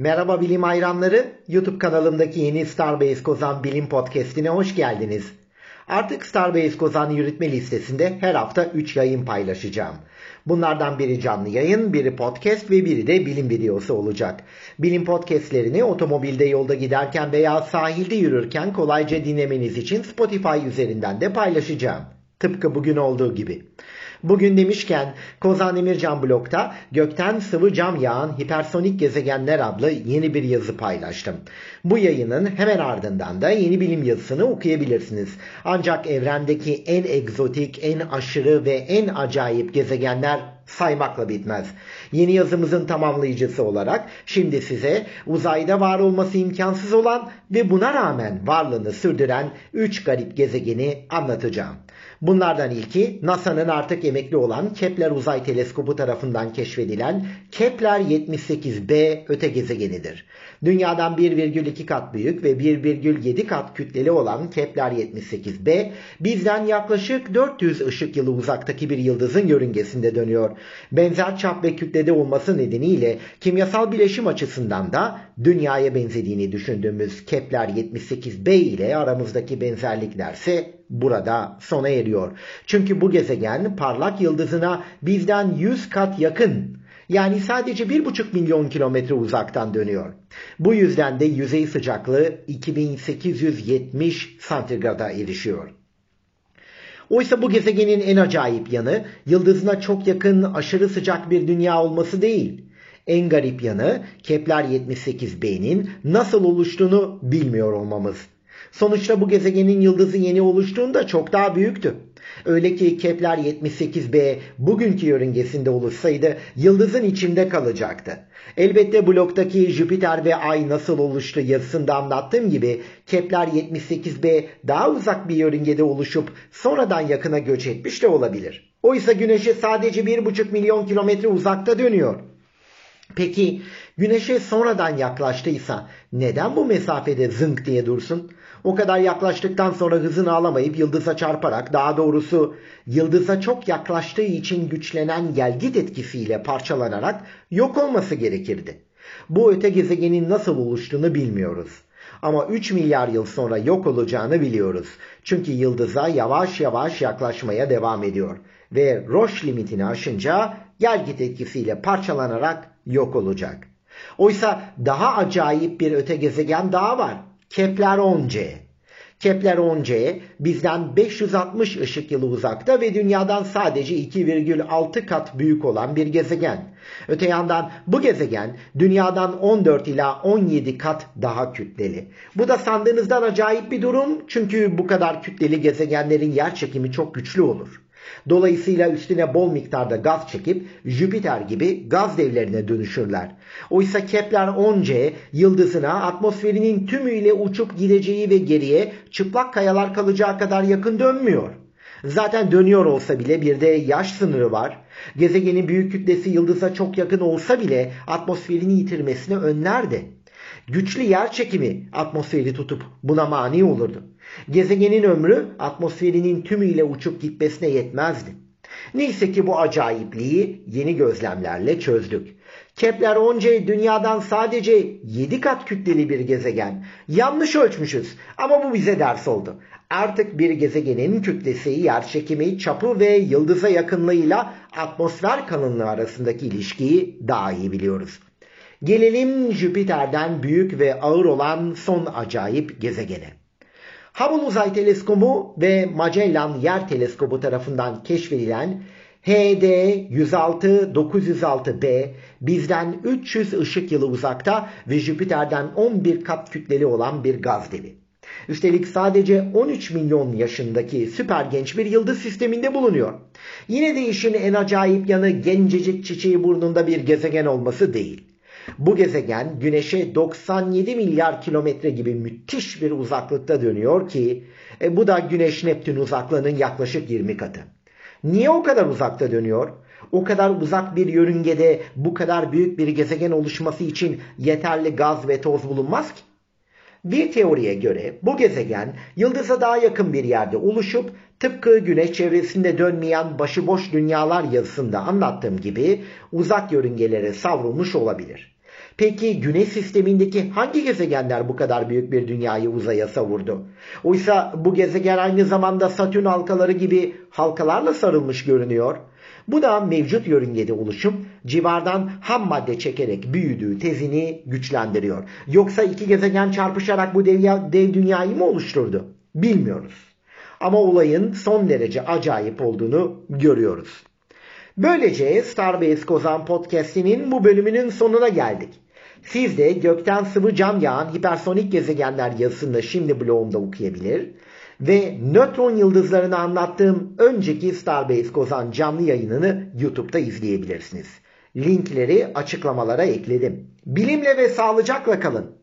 Merhaba bilim hayranları. YouTube kanalımdaki yeni Starbase Kozan Bilim Podcast'ine hoş geldiniz. Artık Starbase Kozan yürütme listesinde her hafta 3 yayın paylaşacağım. Bunlardan biri canlı yayın, biri podcast ve biri de bilim videosu olacak. Bilim podcastlerini otomobilde yolda giderken veya sahilde yürürken kolayca dinlemeniz için Spotify üzerinden de paylaşacağım. Tıpkı bugün olduğu gibi. Bugün demişken Kozan Demircan blokta gökten sıvı cam yağan hipersonik gezegenler adlı yeni bir yazı paylaştım. Bu yayının hemen ardından da yeni bilim yazısını okuyabilirsiniz. Ancak evrendeki en egzotik, en aşırı ve en acayip gezegenler saymakla bitmez. Yeni yazımızın tamamlayıcısı olarak şimdi size uzayda var olması imkansız olan ve buna rağmen varlığını sürdüren 3 garip gezegeni anlatacağım. Bunlardan ilki NASA'nın artık emekli olan Kepler Uzay Teleskobu tarafından keşfedilen Kepler 78b öte gezegenidir. Dünyadan 1,2 kat büyük ve 1,7 kat kütleli olan Kepler 78b bizden yaklaşık 400 ışık yılı uzaktaki bir yıldızın yörüngesinde dönüyor. Benzer çap ve kütlede olması nedeniyle kimyasal bileşim açısından da dünyaya benzediğini düşündüğümüz Kepler 78b ile aramızdaki benzerliklerse burada sona eriyor. Çünkü bu gezegen parlak yıldızına bizden 100 kat yakın yani sadece 1,5 milyon kilometre uzaktan dönüyor. Bu yüzden de yüzey sıcaklığı 2870 santigrada erişiyor. Oysa bu gezegenin en acayip yanı yıldızına çok yakın aşırı sıcak bir dünya olması değil. En garip yanı Kepler 78b'nin nasıl oluştuğunu bilmiyor olmamız. Sonuçta bu gezegenin yıldızı yeni oluştuğunda çok daha büyüktü. Öyle ki Kepler 78b bugünkü yörüngesinde oluşsaydı yıldızın içinde kalacaktı. Elbette bloktaki Jüpiter ve Ay nasıl oluştu yazısında anlattığım gibi Kepler 78b daha uzak bir yörüngede oluşup sonradan yakına göç etmiş de olabilir. Oysa Güneş'e sadece 1,5 milyon kilometre uzakta dönüyor. Peki Güneş'e sonradan yaklaştıysa neden bu mesafede zınk diye dursun? O kadar yaklaştıktan sonra hızını alamayıp yıldıza çarparak daha doğrusu yıldıza çok yaklaştığı için güçlenen gelgit etkisiyle parçalanarak yok olması gerekirdi. Bu öte gezegenin nasıl oluştuğunu bilmiyoruz. Ama 3 milyar yıl sonra yok olacağını biliyoruz. Çünkü yıldıza yavaş yavaş yaklaşmaya devam ediyor. Ve Roche limitini aşınca gelgit etkisiyle parçalanarak yok olacak. Oysa daha acayip bir öte gezegen daha var. Kepler 10c. Kepler 10c bizden 560 ışık yılı uzakta ve dünyadan sadece 2,6 kat büyük olan bir gezegen. Öte yandan bu gezegen dünyadan 14 ila 17 kat daha kütleli. Bu da sandığınızdan acayip bir durum çünkü bu kadar kütleli gezegenlerin yer çekimi çok güçlü olur. Dolayısıyla üstüne bol miktarda gaz çekip Jüpiter gibi gaz devlerine dönüşürler. Oysa Kepler 10c yıldızına atmosferinin tümüyle uçup gideceği ve geriye çıplak kayalar kalacağı kadar yakın dönmüyor. Zaten dönüyor olsa bile bir de yaş sınırı var. Gezegenin büyük kütlesi yıldıza çok yakın olsa bile atmosferini yitirmesini önlerdi. Güçlü yer çekimi atmosferi tutup buna mani olurdu. Gezegenin ömrü atmosferinin tümüyle uçup gitmesine yetmezdi. Neyse ki bu acayipliği yeni gözlemlerle çözdük. Kepler 10c dünyadan sadece 7 kat kütleli bir gezegen. Yanlış ölçmüşüz ama bu bize ders oldu. Artık bir gezegenin kütlesi, yerçekimi, çapı ve yıldıza yakınlığıyla atmosfer kalınlığı arasındaki ilişkiyi daha iyi biliyoruz. Gelelim Jüpiter'den büyük ve ağır olan son acayip gezegene. Hubble Uzay Teleskobu ve Magellan Yer Teleskobu tarafından keşfedilen HD 106 906b bizden 300 ışık yılı uzakta ve Jüpiter'den 11 kat kütleli olan bir gaz devi. Üstelik sadece 13 milyon yaşındaki süper genç bir yıldız sisteminde bulunuyor. Yine de işin en acayip yanı gencecik çiçeği burnunda bir gezegen olması değil. Bu gezegen Güneş'e 97 milyar kilometre gibi müthiş bir uzaklıkta dönüyor ki e, bu da Güneş Neptün uzaklığının yaklaşık 20 katı. Niye o kadar uzakta dönüyor? O kadar uzak bir yörüngede bu kadar büyük bir gezegen oluşması için yeterli gaz ve toz bulunmaz ki. Bir teoriye göre bu gezegen yıldıza daha yakın bir yerde oluşup tıpkı güneş çevresinde dönmeyen başıboş dünyalar yazısında anlattığım gibi uzak yörüngelere savrulmuş olabilir. Peki güneş sistemindeki hangi gezegenler bu kadar büyük bir dünyayı uzaya savurdu? Oysa bu gezegen aynı zamanda Satürn halkaları gibi halkalarla sarılmış görünüyor. Bu da mevcut yörüngede oluşup civardan ham madde çekerek büyüdüğü tezini güçlendiriyor. Yoksa iki gezegen çarpışarak bu dev, dev dünyayı mı oluşturdu? Bilmiyoruz. Ama olayın son derece acayip olduğunu görüyoruz. Böylece Starbase Kozan Podcast'inin bu bölümünün sonuna geldik. Siz de gökten sıvı cam yağan hipersonik gezegenler yazısını şimdi blogumda okuyabilir ve nötron yıldızlarını anlattığım önceki Starbase Kozan canlı yayınını YouTube'da izleyebilirsiniz. Linkleri açıklamalara ekledim. Bilimle ve sağlıcakla kalın.